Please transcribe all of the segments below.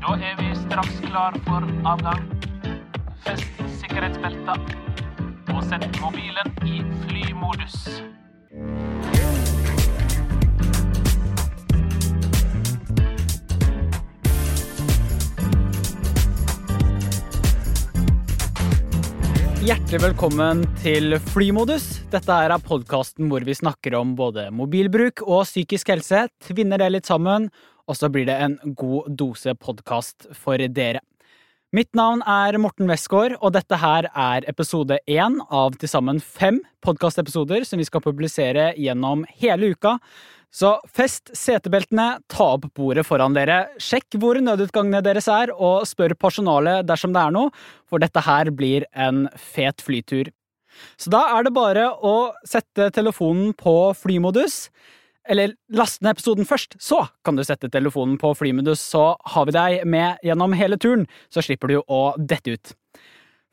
Da er vi straks klar for avgang. Fest sikkerhetsbelta. Og sett mobilen i flymodus. Hjertelig velkommen til Flymodus. Dette er podkasten hvor vi snakker om både mobilbruk og psykisk helse, tvinner det litt sammen, og så blir det en god dose podkast for dere. Mitt navn er Morten Westgård, og dette her er episode én av til sammen fem podkastepisoder som vi skal publisere gjennom hele uka. Så fest setebeltene, ta opp bordet foran dere, sjekk hvor nødutgangene deres er, og spør personalet dersom det er noe, for dette her blir en fet flytur. Så da er det bare å sette telefonen på flymodus, eller last ned episoden først, så kan du sette telefonen på flymodus, så har vi deg med gjennom hele turen, så slipper du å dette ut.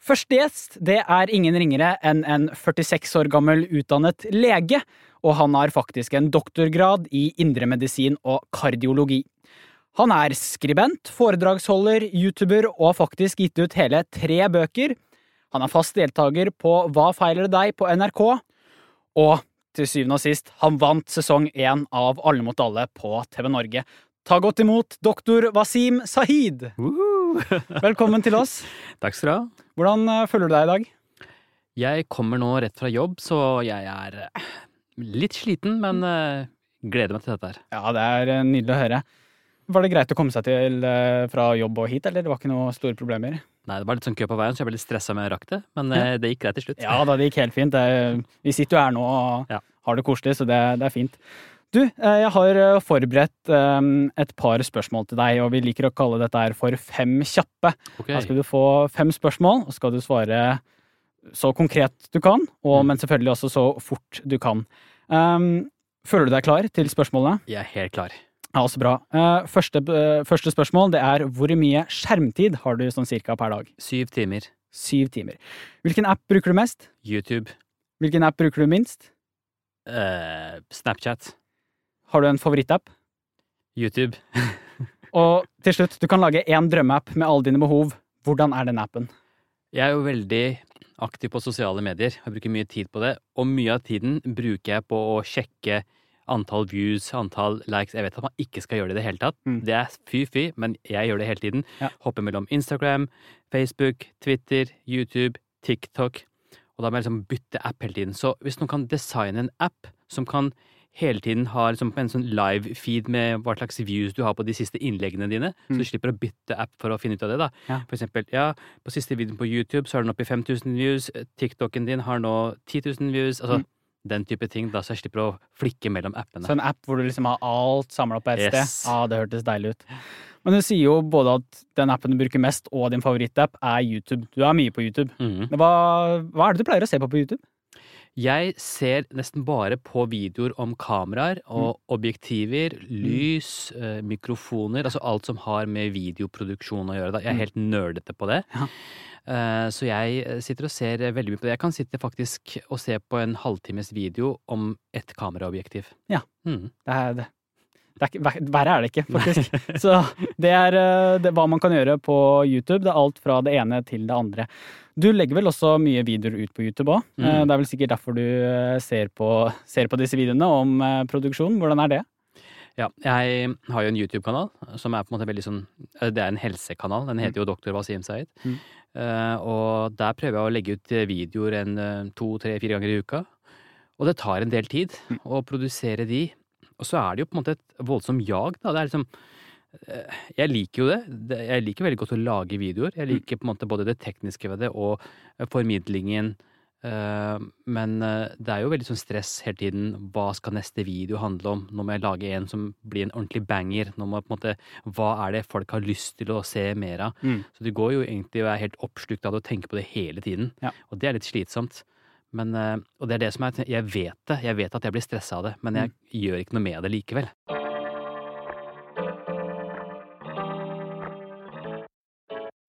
Første gjest det er ingen ringere enn en 46 år gammel utdannet lege, og han har faktisk en doktorgrad i indremedisin og kardiologi. Han er skribent, foredragsholder, youtuber og har faktisk gitt ut hele tre bøker. Han er fast deltaker på Hva feiler det deg på NRK, og til syvende og sist, han vant sesong én av Alle mot alle på TV Norge. Ta godt imot doktor Wasim Sahid! Velkommen til oss. Takk skal du ha. Hvordan eh, føler du deg i dag? Jeg kommer nå rett fra jobb, så jeg er eh, litt sliten, men eh, gleder meg til dette her. Ja, det er nydelig å høre. Var det greit å komme seg til fra jobb og hit, eller det var ikke noen store problemer? Nei, det var litt sånn kø på veien, så jeg ble litt stressa med jeg rakk det, men ja. det gikk greit til slutt. Ja da, det gikk helt fint. Det, vi sitter jo her nå og Ja. har det koselig, så det, det er fint. Du, eh, jeg har eh, forberedt eh, et par spørsmål til deg, og vi liker å kalle dette her for Fem kjappe. Okay. Da skal du få fem spørsmål, og skal du svare så konkret du kan, og, Mm. men selvfølgelig også så fort du kan. Um, føler du deg klar til spørsmålene? Jeg er helt klar. Ja, så bra. Eh, første, første spørsmål det er hvor mye skjermtid har du sånn cirka per dag? Syv timer. Syv timer. Hvilken app bruker du mest? YouTube. Hvilken app bruker du minst? Uh, Snapchat. Har du en favorittapp? YouTube. Og til slutt, du kan lage én drømmeapp med alle dine behov. Hvordan er den appen? Jeg er jo veldig aktiv på sosiale medier. Jeg bruker mye tid på det. Og mye av tiden bruker jeg på å sjekke antall views, antall likes. Jeg vet at man ikke skal gjøre det i det hele tatt. Mm. Det er fy-fy, men jeg gjør det hele tiden. Ja. Hopper mellom Instagram, Facebook, Twitter, YouTube, TikTok. Og da må jeg liksom bytte app hele tiden. Så hvis noen kan designe en app som kan hele tiden ha liksom en sånn live feed med hva slags views du har på de siste innleggene dine, så Mm. du slipper å bytte app for å finne ut av det, da. Ja. For eksempel, ja, på siste videoen på YouTube så har den oppe i 5000 views, TikToken din har nå 10 000 views, altså Mm. Den type ting, da så jeg slipper å flikke mellom appene. Så en app hvor du liksom har alt samla på ett Yes. sted? Ja, det hørtes deilig ut. Men du sier jo både at den appen du bruker mest, og din favorittapp, er YouTube. Du er mye på YouTube. Mm. Hva, hva er det du pleier å se på på YouTube? Jeg ser nesten bare på videoer om kameraer og Mm. objektiver, lys, mm. mikrofoner, altså alt som har med videoproduksjon å gjøre. Da. Jeg er helt nerdete på det. Ja. Eh, Så jeg eh, sitter og ser eh, veldig mye på det. Jeg kan sitte faktisk og se på en halvtimes video om ett kameraobjektiv. Ja. Mm. Det er, det, det er verre er det ikke, faktisk. Så det er, det hva man kan gjøre på YouTube. Det er alt fra det ene til det andre. Du legger vel også mye videoer ut på YouTube òg? Mm. Det er vel sikkert derfor du ser på, ser på disse videoene om produksjonen, produksjon. Hvordan er det? Ja, jeg har jo en YouTube-kanal som er på en måte veldig sånn eh, Det er en helsekanal. Den heter jo Doktor Wasim Saeed. Mm. Uh, og der prøver jeg å legge ut eh, videoer en to, tre, fire ganger i uka. Og det tar en del tid Mm. å produsere de. Og så er det jo på en måte et voldsomt jag, da. Det er liksom Jeg liker jo det. Jeg liker veldig godt å lage videoer. Jeg liker på en måte både det tekniske ved det og formidlingen. Eh, Men eh, det er jo veldig sånn stress hele tiden. Hva skal neste video handle om? Nå må jeg lage en som blir en ordentlig banger. Nå må jeg på en måte, Hva er det folk har lyst til å se mer av? Mm. Så du går jo egentlig og er helt oppslukt av det og tenker på det hele tiden. Ja. Og det er litt slitsomt. Men, eh, og det er det som er Jeg vet det. Jeg vet at jeg blir stressa av det, men jeg gjør ikke noe med det likevel.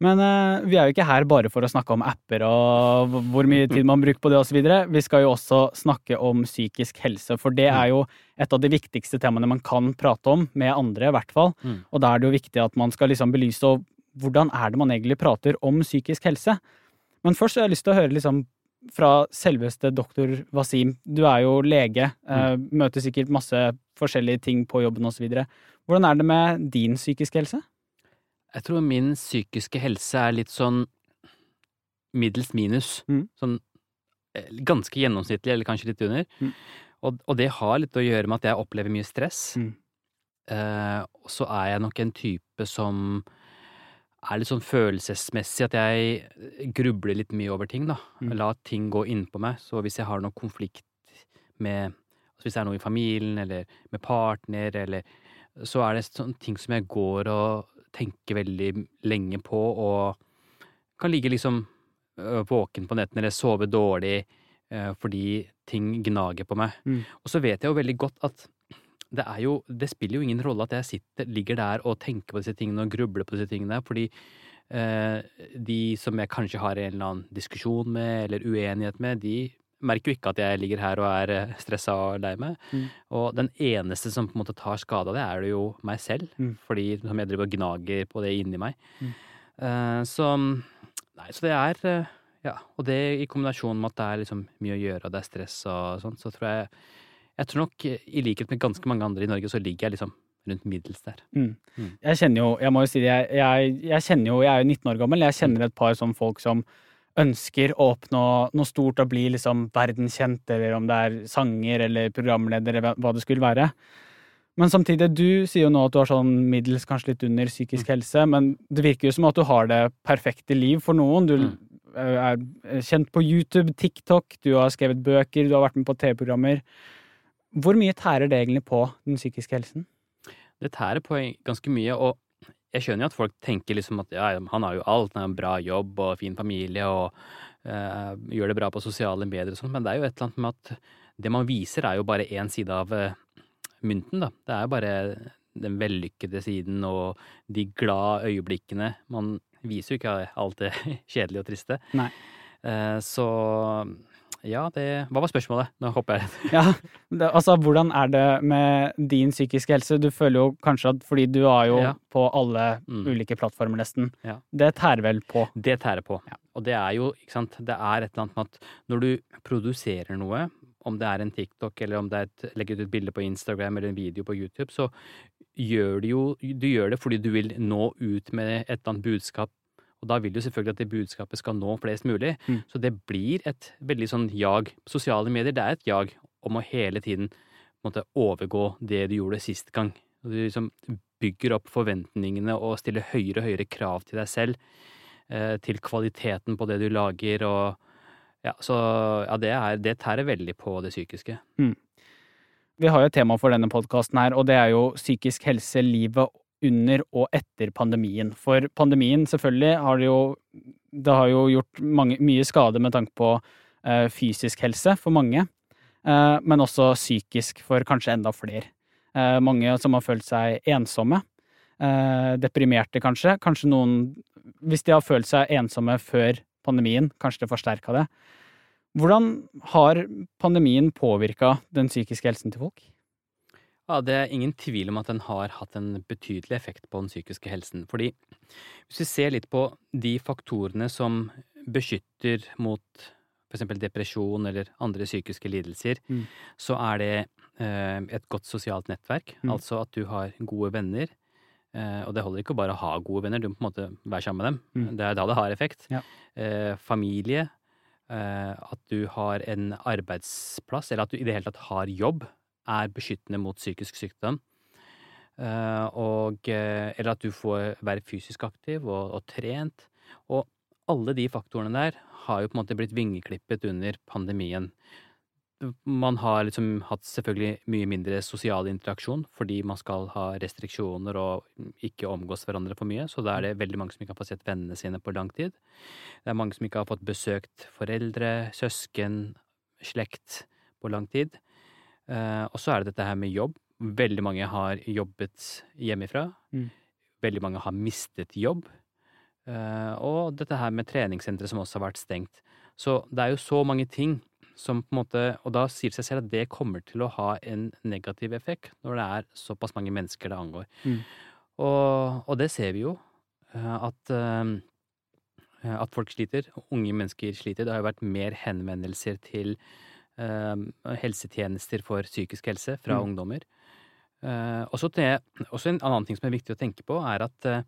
Men uh, vi er jo ikke her bare for å snakke om apper og hvor mye tid man bruker på det osv. Vi skal jo også snakke om psykisk helse, for det er jo et av de viktigste temaene man kan prate om, med andre i hvert fall. Mm. Og da er det jo viktig at man skal liksom belyse hvordan er det man egentlig prater om psykisk helse. Men først så har jeg lyst til å høre liksom fra selveste doktor Wasim. Du er jo lege, eh, møter sikkert masse forskjellige ting på jobben osv. Hvordan er det med din psykiske helse? Jeg tror min psykiske helse er litt sånn middels minus. Mm. Sånn eh, ganske gjennomsnittlig, eller kanskje litt under. Mm. Og, og det har litt å gjøre med at jeg opplever mye stress. Mm. Eh, og så er jeg nok en type som er litt sånn følelsesmessig at jeg grubler litt mye over ting, da. Mm. La ting gå innpå meg. Så hvis jeg har noe konflikt med altså Hvis det er noe i familien, eller med partner, eller Så er det sånne ting som jeg går og tenker veldig lenge på, og kan ligge liksom våken på nettene eller sove dårlig fordi ting gnager på meg. Mm. Og så vet jeg jo veldig godt at det er jo Det spiller jo ingen rolle at jeg sitter, ligger der og tenker på disse tingene og grubler på disse tingene, fordi eh, de som jeg kanskje har en eller annen diskusjon med eller uenighet med, de merker jo ikke at jeg ligger her og er eh, stressa og lei meg. Mm. Og den eneste som på en måte tar skade av det, er det jo meg selv. Mm. Fordi som jeg driver og gnager på det inni meg. Mm. Uh, så Nei, så det er uh, Ja. Og det i kombinasjon med at det er liksom mye å gjøre, og det er stress og sånn, så tror jeg Jeg tror nok, i likhet med ganske mange andre i Norge, så ligger jeg liksom rundt middels der. Mm. Mm. Jeg kjenner jo, jeg må jo si det, jeg, jeg, jeg kjenner jo, jeg er jo 19 år gammel, jeg kjenner et par sånne folk som ønsker å oppnå noe stort og bli liksom verdenskjent, eller om det er sanger eller programleder eller hva- det skulle være. Men samtidig, du sier jo nå at du har sånn middels, kanskje litt under psykisk helse, men det virker jo som at du har det perfekte liv for noen. Du Mm. er kjent på YouTube, TikTok, du har skrevet bøker, du har vært med på TV-programmer. Hvor mye tærer det egentlig på den psykiske helsen? Det tærer på ganske mye, og jeg skjønner jo at folk tenker liksom at ja, han har jo alt, han har en bra jobb og fin familie og uh, gjør det bra på sosiale medier og sånn, men det er jo et eller annet med at det man viser er jo bare én side av eh, mynten, da. Det er jo bare den vellykkede siden og de glade øyeblikkene. Man viser jo ikke alt det kjedelige og triste. Nei. Uh, så ja, det Hva var spørsmålet? Nå hopper jeg rett. Ja, det, altså hvordan er det med din psykiske helse? Du føler jo kanskje at fordi du er jo Ja. på alle Mm. ulike plattformer nesten, Ja. det tærer vel på? Det tærer på. Ja. Og det er jo, ikke sant, det er et eller annet med at når du produserer noe, om det er en TikTok eller om det er et, legger ut et bilde på Instagram eller en video på YouTube, så gjør du jo Du gjør det fordi du vil nå ut med et eller annet budskap. Og da vil du selvfølgelig at det budskapet skal nå flest mulig. Mm. Så det blir et veldig sånn jag. Sosiale medier, det er et jag om å hele tiden måtte overgå det du gjorde sist gang. Og du liksom bygger opp forventningene og stiller høyere og høyere krav til deg selv eh, til kvaliteten på det du lager, og ja, så ja, det er Det tærer veldig på det psykiske. Vi har jo et tema for denne podkasten her, og det er jo psykisk helse livet under og etter pandemien. For pandemien, selvfølgelig, har det jo Det har jo gjort mange, mye skade med tanke på eh, fysisk helse for mange, eh, men også psykisk for kanskje enda flere. Eh, mange som har følt seg ensomme. Eh, deprimerte, kanskje. Kanskje noen Hvis de har følt seg ensomme før pandemien, kanskje det forsterka det. Hvordan har pandemien påvirka den psykiske helsen til folk? Ja, Det er ingen tvil om at den har hatt en betydelig effekt på den psykiske helsen. Fordi hvis vi ser litt på de faktorene som beskytter mot f.eks. depresjon eller andre psykiske lidelser, Mm. så er det eh, et godt sosialt nettverk. Mm. Altså at du har gode venner. Eh, og det holder ikke å bare ha gode venner, du må på en måte være sammen med dem. Mm. Det er da det har effekt. Ja. Eh, familie. Eh, at du har en arbeidsplass, eller at du i det hele tatt har jobb, er beskyttende mot psykisk sykdom. Eh, og, eh, eller at du får være fysisk aktiv og, og trent. Og alle de faktorene der har jo på en måte blitt vingeklippet under pandemien. Man har liksom hatt selvfølgelig mye mindre sosial interaksjon fordi man skal ha restriksjoner og ikke omgås hverandre for mye, så da er det veldig mange som ikke har fått sett vennene sine på lang tid. Det er mange som ikke har fått besøkt foreldre, søsken, slekt på lang tid. Eh, og så er det dette her med jobb. Veldig mange har jobbet hjemmefra. Mm. Veldig mange har mistet jobb. Eh, og dette her med treningssentre som også har vært stengt. Så det er jo så mange ting som på en måte Og da sier det seg selv at det kommer til å ha en negativ effekt når det er såpass mange mennesker det angår. Mm. Og, og det ser vi jo. eh, At, at folk sliter. Unge mennesker sliter. Det har jo vært mer henvendelser til helsetjenester for psykisk helse fra Mm. ungdommer. Eh, og det- også en annen ting som er viktig å tenke på, er at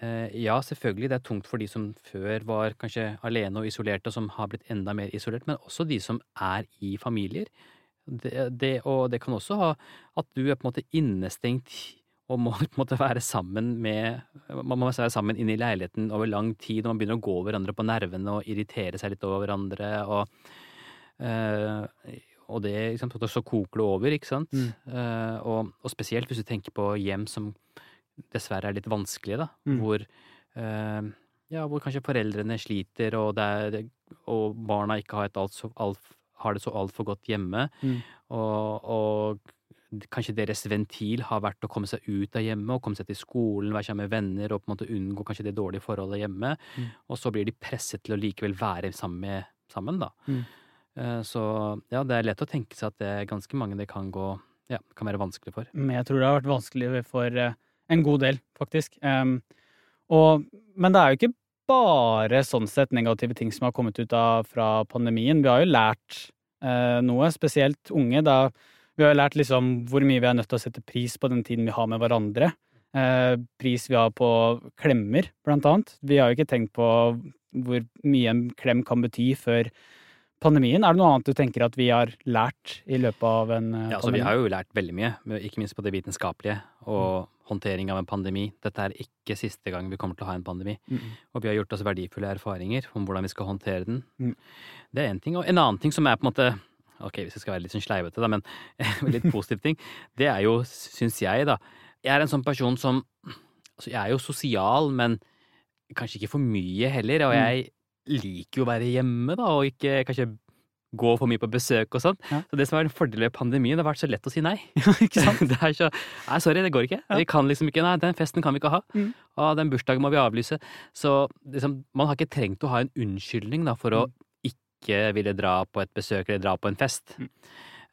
Eh, ja, selvfølgelig, det er tungt for de som før var kanskje alene og isolerte, og som har blitt enda mer isolert, men også de som er i familier. Det, det, og det kan også ha at du er på en måte innestengt og må på en måte være sammen med Man må være sammen inne i leiligheten over lang tid, og man begynner å gå hverandre på nervene og irritere seg litt over hverandre. og eh, og det, sant, så koker det over, ikke sant. Mm. Eh, og, og spesielt hvis du tenker på hjem som dessverre er litt vanskelige, da. Mm. Hvor, eh, ja, hvor kanskje foreldrene sliter, og, det er, og barna ikke har, et alt så, alt, har det så altfor godt hjemme. Mm. Og, og kanskje deres ventil har vært å komme seg ut av hjemmet og komme seg til skolen, være sammen med venner og på en måte unngå kanskje det dårlige forholdet hjemme. Mm. Og så blir de presset til å likevel være sammen, med, sammen da. Mm. Eh, Så ja, det er lett å tenke seg at det er ganske mange det kan gå ja, kan være vanskelig for. Men jeg tror det har vært vanskelig for eh, en god del, faktisk. Um, og, men det er jo ikke bare sånn sett negative ting som har kommet ut av fra pandemien. Vi har jo lært uh, noe, spesielt unge. Da vi har jo lært liksom hvor mye vi er nødt til å sette pris på den tiden vi har med hverandre. Uh, pris vi har på klemmer, blant annet. Vi har jo ikke tenkt på hvor mye en klem kan bety før pandemien. Er det noe annet du tenker at vi har lært i løpet av en pandemi? Ja, så? Vi har jo lært veldig mye, ikke minst på det vitenskapelige og håndtering av en pandemi. Dette er ikke siste gang vi kommer til å ha en pandemi. Mm. Og vi har gjort oss verdifulle erfaringer om hvordan vi skal håndtere den. Mm. Det er én ting. Og en annen ting som er på en måte Ok, hvis jeg skal være litt sånn sleivete, da, men litt positiv ting, det er jo, syns jeg, da Jeg er en sånn person som Altså, jeg er jo sosial, men kanskje ikke for mye heller. Og Mm. jeg liker jo å være hjemme, da, og ikke kanskje gå for mye på besøk og sånn. Ja. Så det som er en fordel ved pandemien, det har vært så lett å si nei. ikke sant? det er så Nei, sorry, det går ikke. Ja. Vi kan liksom ikke Nei, den festen kan vi ikke ha. Mm. Og den bursdagen må vi avlyse. Så liksom, man har ikke trengt å ha en unnskyldning da, for å Mm. ikke ville dra på et besøk eller dra på en fest. Mm.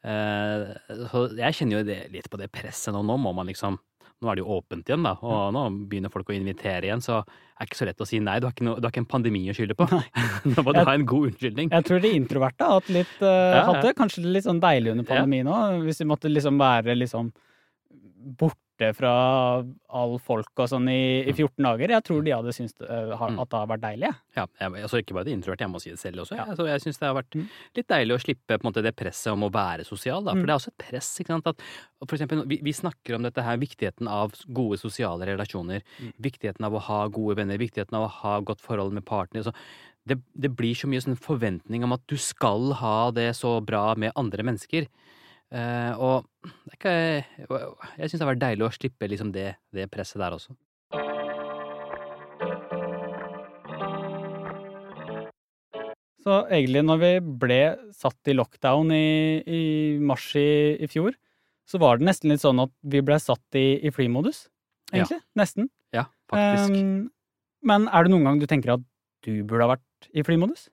Uh, så jeg kjenner jo det, litt på det presset nå. Nå må man liksom Nå er det jo åpent igjen, da, og nå begynner folk å invitere igjen, så det er ikke så lett å si nei. Du har ikke, noe, du har ikke en pandemi å skylde på. Nå må du Jeg- ha en god unnskyldning. Jeg tror de introverte har hatt litt, uh, Ja, ja. hatt det kanskje litt sånn deilig under pandemien òg. Hvis de måtte liksom være liksom borte fra all folk og sånn i, i 14 dager. Jeg tror de hadde syntes Mm. at det har vært deilig. Ja, jeg, altså ikke bare det introvert, jeg må si det selv også. Ja. Jeg, altså, jeg syns det har vært Mm. litt deilig å slippe måte, det presset om å være sosial. Da. For Mm. det er også et press. ikke sant? At, for eksempel, vi, vi snakker om dette her, viktigheten av gode sosiale relasjoner. Mm. Viktigheten av å ha gode venner, viktigheten av å ha godt forhold med partner. Så det, det blir så mye sånn forventning om at du skal ha det så bra med andre mennesker. Eh, og det ikke, jeg syns det har vært deilig å slippe liksom det, det presset der også. Så egentlig, når vi ble satt i lockdown i, i mars i, i fjor, så var det nesten litt sånn at vi ble satt i, i flymodus. Egentlig. Nesten. Ja, faktisk. Um, men er det noen gang du tenker at du burde ha vært i flymodus?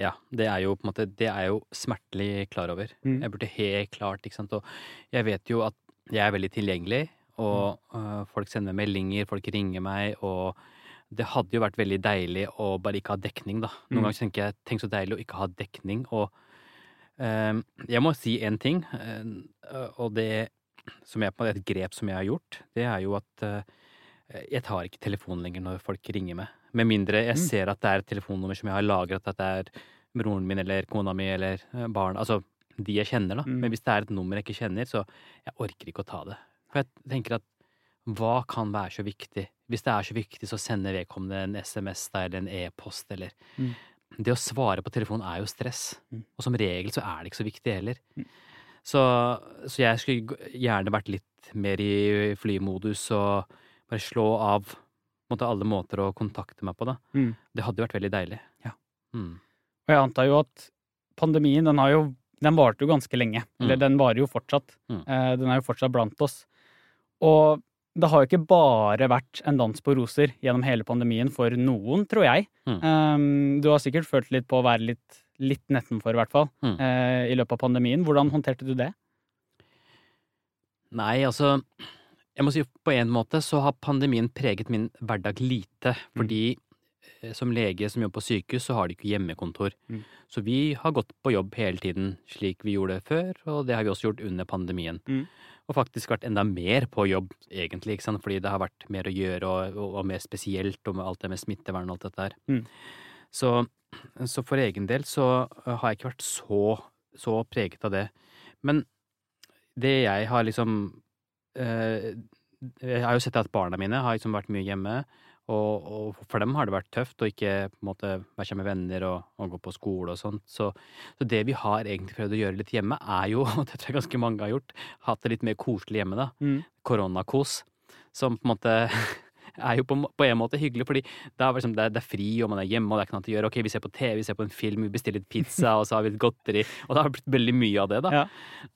Ja, det er jo på en måte Det er jo smertelig klar over. Mm. Jeg burde helt klart, ikke sant. Og jeg vet jo at jeg er veldig tilgjengelig, og øh, folk sender meg meldinger, folk ringer meg, og det hadde jo vært veldig deilig å bare ikke ha dekning, da. Noen Mm. ganger tenker jeg tenk så deilig å ikke ha dekning, og øhm, jeg må si en ting, øh, og det som måte et grep som jeg har gjort, det er jo at øh, jeg tar ikke telefonen lenger når folk ringer meg. Med mindre jeg Mm. ser at det er et telefonnummer som jeg har lagret, at det er broren min eller kona mi eller eh, barn. Altså de jeg kjenner, da. Mm. Men hvis det er et nummer jeg ikke kjenner, så jeg orker ikke å ta det. For jeg tenker at hva kan være så viktig? Hvis det er så viktig, så sender vedkommende en SMS da, eller en e-post, eller Mm. Det å svare på telefonen er jo stress. Mm. Og som regel så er det ikke så viktig heller. Mm. Så, så jeg skulle gjerne vært litt mer i flymodus og bare slå av måte, alle måter å kontakte meg på, da. Mm. Det hadde jo vært veldig deilig. Ja. Mm. Og jeg antar jo at pandemien, den har jo Den varte jo ganske lenge. Eller Mm. den varer jo fortsatt. Mm. Eh, den er jo fortsatt blant oss. Og det har jo ikke bare vært en dans på roser gjennom hele pandemien for noen, tror jeg. Mm. Um, du har sikkert følt litt på å være litt, litt nettenfor, i hvert fall, Mm. eh, i løpet av pandemien. Hvordan håndterte du det? Nei, altså Jeg må si på en måte så har pandemien preget min hverdag lite. Fordi mm. som lege som jobber på sykehus, så har de ikke hjemmekontor. Mm. Så vi har gått på jobb hele tiden slik vi gjorde før, og det har vi også gjort under pandemien. Mm. Og faktisk vært enda mer på jobb, egentlig, ikke sant? fordi det har vært mer å gjøre og, og, og mer spesielt, og med alt det med smittevern og alt dette her. Mm. Så, så for egen del så uh, har jeg ikke vært så, så preget av det. Men det jeg har liksom eh, Jeg har jo sett at barna mine har liksom vært mye hjemme, og, og for dem har det vært tøft å ikke på en måte være sammen med venner og, og gå på skole og sånt. Så, så det vi har egentlig prøvd å gjøre litt hjemme, er jo, og det tror jeg ganske mange har gjort, hatt det litt mer koselig hjemme, da. Mm. Koronakos. Som på en måte er jo på, på en måte hyggelig, fordi da er liksom, det, er, det er fri, og man er hjemme, og det er ikke noe annet å gjøre. Ok, vi ser på TV, vi ser på en film, vi bestiller litt pizza, og så har vi litt godteri. Og det har blitt veldig mye av det, da. Ja.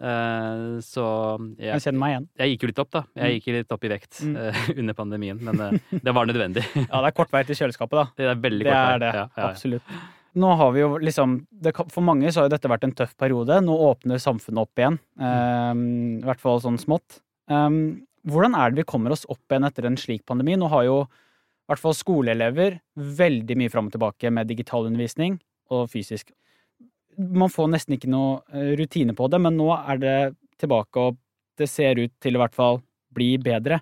Uh, så jeg, Jeg kjenner meg igjen. jeg gikk jo litt opp, da. Jeg Mm. gikk jo litt opp i vekt Mm. uh, under pandemien, men uh, det var nødvendig. Ja, det er kort vei til kjøleskapet, da. Det er veldig Det kort er vei. det. Ja, ja, ja. Absolutt. Nå har vi jo liksom det, For mange så har jo dette vært en tøff periode. Nå åpner samfunnet opp igjen. Um, I hvert fall sånn smått. Um, hvordan er det vi kommer oss opp igjen etter en slik pandemi? Nå har jo i hvert fall skoleelever veldig mye fram og tilbake med digital undervisning og fysisk. Man får nesten ikke noe eh, rutine på det, men nå er det tilbake, og det ser ut til i hvert fall bli bedre.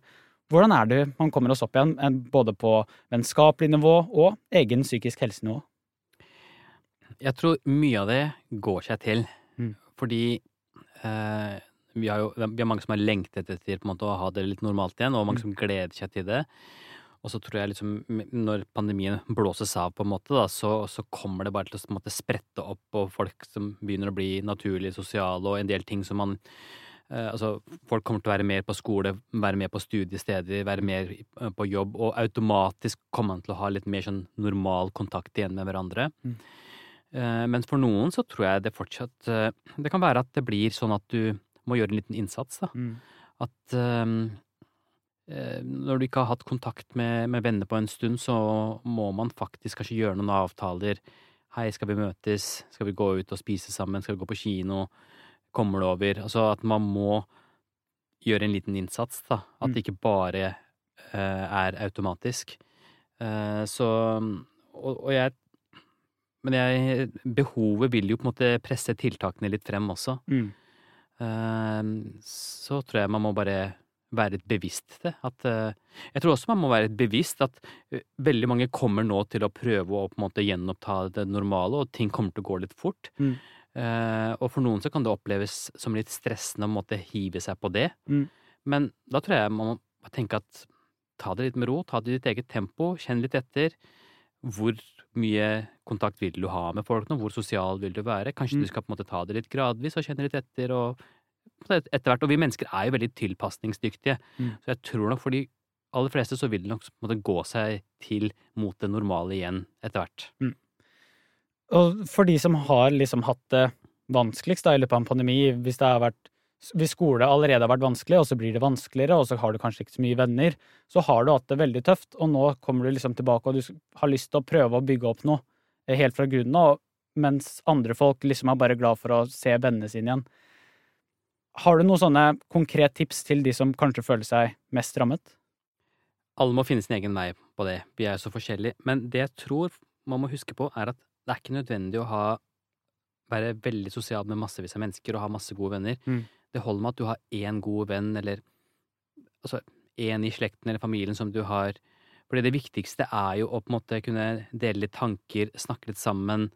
Hvordan er det man kommer oss opp igjen, eh, både på vennskapelig nivå og egen psykisk helsenivå? Jeg tror mye av det går seg til. Mm. Fordi eh, vi har jo vi har mange som har lengtet etter på en måte, å ha det litt normalt igjen, og mange Mm. som gleder seg til det. Og så tror jeg liksom, når pandemien blåses av, på en måte, da, så, så kommer det bare til å måte, sprette opp, og folk som begynner å bli naturlig sosiale, og en del ting som man eh, Altså, folk kommer til å være mer på skole, være mer på studiesteder, være mer eh, på jobb, og automatisk kommer man til å ha litt mer sånn normal kontakt igjen med hverandre. Mm. Eh, Men for noen så tror jeg det fortsatt eh, Det kan være at det blir sånn at du må gjøre en liten innsats, da. At ehm, eh, når du ikke har hatt kontakt med, med venner på en stund, så må man faktisk kanskje gjøre noen avtaler. Hei, skal vi møtes? Skal vi gå ut og spise sammen? Skal vi gå på kino? Kommer det over? Altså at man må gjøre en liten innsats, da. At Mm. det ikke bare eh, er automatisk. Eh, så og, og jeg Men jeg Behovet vil jo på en måte presse tiltakene litt frem også. Mm. Eh, så tror jeg man må bare være litt bevisst det. At, eh, jeg tror også man må være litt bevisst at eh, veldig mange kommer nå til å prøve å på en måte gjenoppta det normale, og ting kommer til å gå litt fort. Mm. Eh, og for noen så kan det oppleves som litt stressende å måtte hive seg på det. Mm. Men da tror jeg man må tenke at ta det litt med ro, ta det i ditt eget tempo, kjenn litt etter. Hvor mye kontakt vil du ha med folk nå? Hvor sosial vil du være? Kanskje Mm. du skal på en måte ta det litt gradvis og kjenne litt etter. og etter hvert, og vi mennesker er jo veldig tilpasningsdyktige. Mm. Så jeg tror nok for de aller fleste så vil det nok på en måte gå seg til mot det normale igjen etter hvert. Og for de som har liksom hatt det vanskeligst da, i løpet av en pandemi, hvis, det har vært, hvis skole allerede har vært vanskelig, og så blir det vanskeligere, og så har du kanskje ikke så mye venner, så har du hatt det veldig tøft, og nå kommer du liksom tilbake, og du har lyst til å prøve å bygge opp noe eh, helt fra grunnen av, mens andre folk liksom er bare glad for å se vennene sine igjen. Har du noen sånne konkret tips til de som kanskje føler seg mest rammet? Alle må finne sin egen vei på det, vi er jo så forskjellige. Men det jeg tror man må huske på, er at det er ikke nødvendig å ha være veldig sosial med massevis av mennesker og ha masse gode venner. Mm. Det holder med at du har én god venn, eller altså én i slekten eller familien som du har Fordi det viktigste er jo å på en måte kunne dele litt tanker, snakke litt sammen,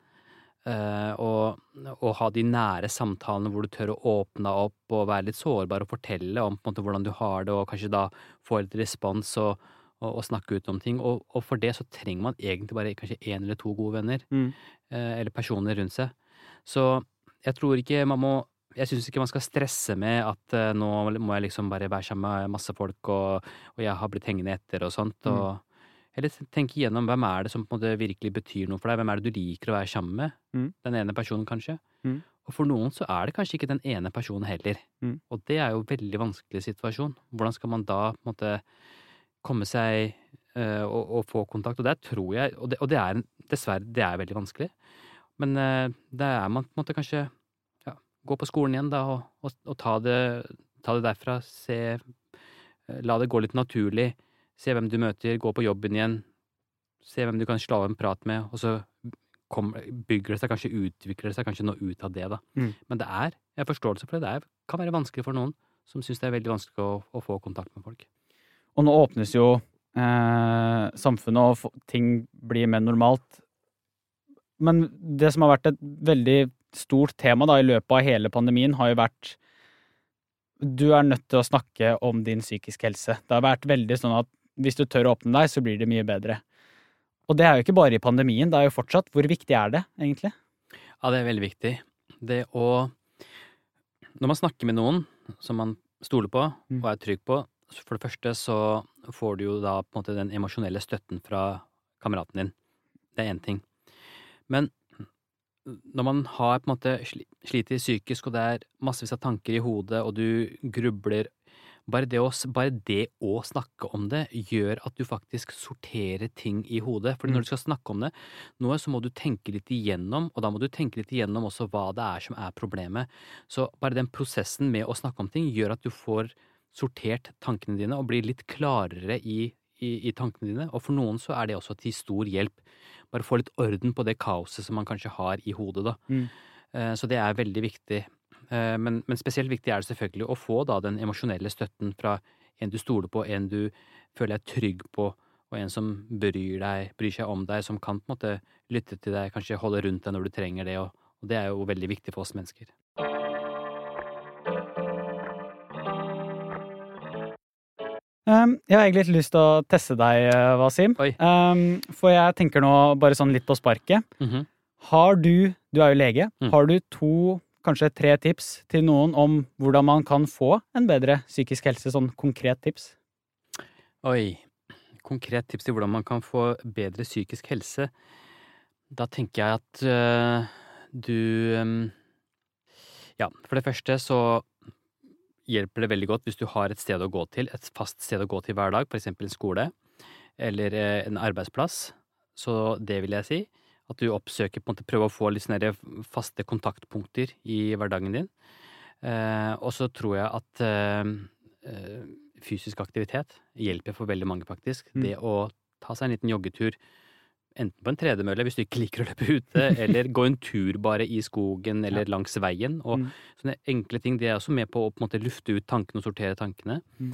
eh, og, og ha de nære samtalene hvor du tør å åpne opp og være litt sårbar og fortelle om måte hvordan du har det, og kanskje da få litt respons og, og, og snakke ut om ting. Og, og for det så trenger man egentlig bare kanskje én eller to gode venner, Mm. eh, eller personer rundt seg. Så jeg tror ikke man må jeg syns ikke man skal stresse med at uh, nå må jeg liksom bare være sammen med masse folk, og, og jeg har blitt hengende etter og sånt. Mm. Og, Eller tenke igjennom hvem er det som på en måte virkelig betyr noe for deg. Hvem er det du liker å være sammen med? Mm. Den ene personen, kanskje. Mm. Og for noen så er det kanskje ikke den ene personen heller. Mm. Og det er jo en veldig vanskelig situasjon. Hvordan skal man da på en måte komme seg uh, og, og få kontakt? Og der tror jeg Og det, og det er dessverre, det er veldig vanskelig. Men uh, der er man på en måte kanskje Gå på skolen igjen, da, og, og, og ta, det, ta det derfra. Se La det gå litt naturlig. Se hvem du møter. Gå på jobben igjen. Se hvem du kan slå av en prat med, og så kom, bygger det seg kanskje, utvikler det seg kanskje noe ut av det, da. Mm. Men det er, jeg har forståelse for det, det er, kan være vanskelig for noen som syns det er veldig vanskelig å, å få kontakt med folk. Og nå åpnes jo eh, samfunnet, og ting blir mer normalt. Men det som har vært et veldig stort tema da, i løpet av hele pandemien, har jo vært Du er nødt til å snakke om din psykiske helse. Det har vært veldig sånn at hvis du tør å åpne deg, så blir det mye bedre. Og det er jo ikke bare i pandemien, det er jo fortsatt. Hvor viktig er det, egentlig? Ja, det er veldig viktig. Det å Når man snakker med noen som man stoler på Mm. og er trygg på, så for det første så får du jo da på en måte den emosjonelle støtten fra kameraten din. Det er én ting. Men når man har på en måte sliter psykisk, og det er massevis av tanker i hodet, og du grubler bare det, å, bare det å snakke om det gjør at du faktisk sorterer ting i hodet. Fordi Mm. når du skal snakke om det, noe, så må du tenke litt igjennom, og da må du tenke litt igjennom også hva det er som er problemet. Så bare den prosessen med å snakke om ting gjør at du får sortert tankene dine og blir litt klarere i, i, i tankene dine. Og for noen så er det også til stor hjelp. Bare få litt orden på det kaoset som man kanskje har i hodet, da. Mm. Eh, Så det er veldig viktig. Eh, Men, men spesielt viktig er det selvfølgelig å få da den emosjonelle støtten fra en du stoler på, en du føler deg trygg på, og en som bryr, deg, bryr seg om deg, som kan på en måte lytte til deg, kanskje holde rundt deg når du trenger det, og, og det er jo veldig viktig for oss mennesker. Um, jeg har egentlig litt lyst til å teste deg, eh, Wasim. Um, for jeg tenker nå bare sånn litt på sparket. Mhm. Har du, du er jo lege, Mm. har du to, kanskje tre tips til noen om hvordan man kan få en bedre psykisk helse? Sånn konkret tips. Oi. Konkret tips til hvordan man kan få bedre psykisk helse. Da tenker jeg at øh, du øhm, Ja, for det første så hjelper det veldig godt hvis du har et sted å gå til, et fast sted å gå til hver dag, for eksempel en skole eller eh, en arbeidsplass. Så det vil jeg si. At du oppsøker, på en måte prøver å få litt sånne faste kontaktpunkter i hverdagen din. Eh, og så tror jeg at eh, fysisk aktivitet hjelper for veldig mange, faktisk. Mm. Det å ta seg en liten joggetur, enten på en tredemølle hvis du ikke liker å løpe ute, eller gå en tur bare i skogen eller langs veien. Og Mm. sånne enkle ting. De er også med på å på måte lufte ut tankene og sortere tankene. Mm.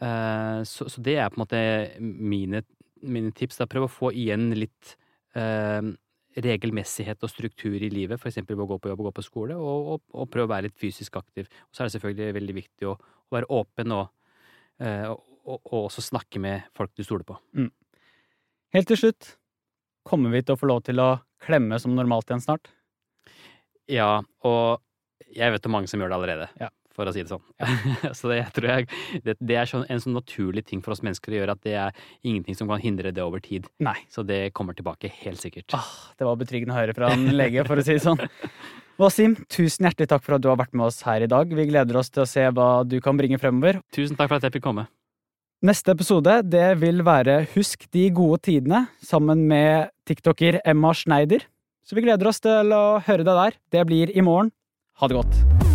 Eh, så, så det er på en måte mine, mine tips. Da. Prøv å få igjen litt eh, regelmessighet og struktur i livet, f.eks. ved å gå på jobb og gå på skole, og, og, og prøve å være litt fysisk aktiv. Og så er det selvfølgelig veldig viktig å, å være åpen og, eh, og, og, og også snakke med folk du stoler på. Helt til slutt, kommer vi til å få lov til å klemme som normalt igjen snart? Ja, og jeg vet om mange som gjør det allerede, Ja. for å si det sånn. så det, jeg, det, det er sånn, en sånn naturlig ting for oss mennesker å gjøre at det er ingenting som kan hindre det over tid. Nei. Så det kommer tilbake helt sikkert. Ah, det var betryggende å høre fra en lege, for å si det sånn. Wasim, tusen hjertelig takk for at du har vært med oss her i dag. Vi gleder oss til å se hva du kan bringe fremover. Tusen takk for at jeg fikk komme. Neste episode det vil være Husk de gode tidene, sammen med tiktoker Emma Schneider. Så vi gleder oss til å høre deg der. Det blir i morgen. Ha det godt.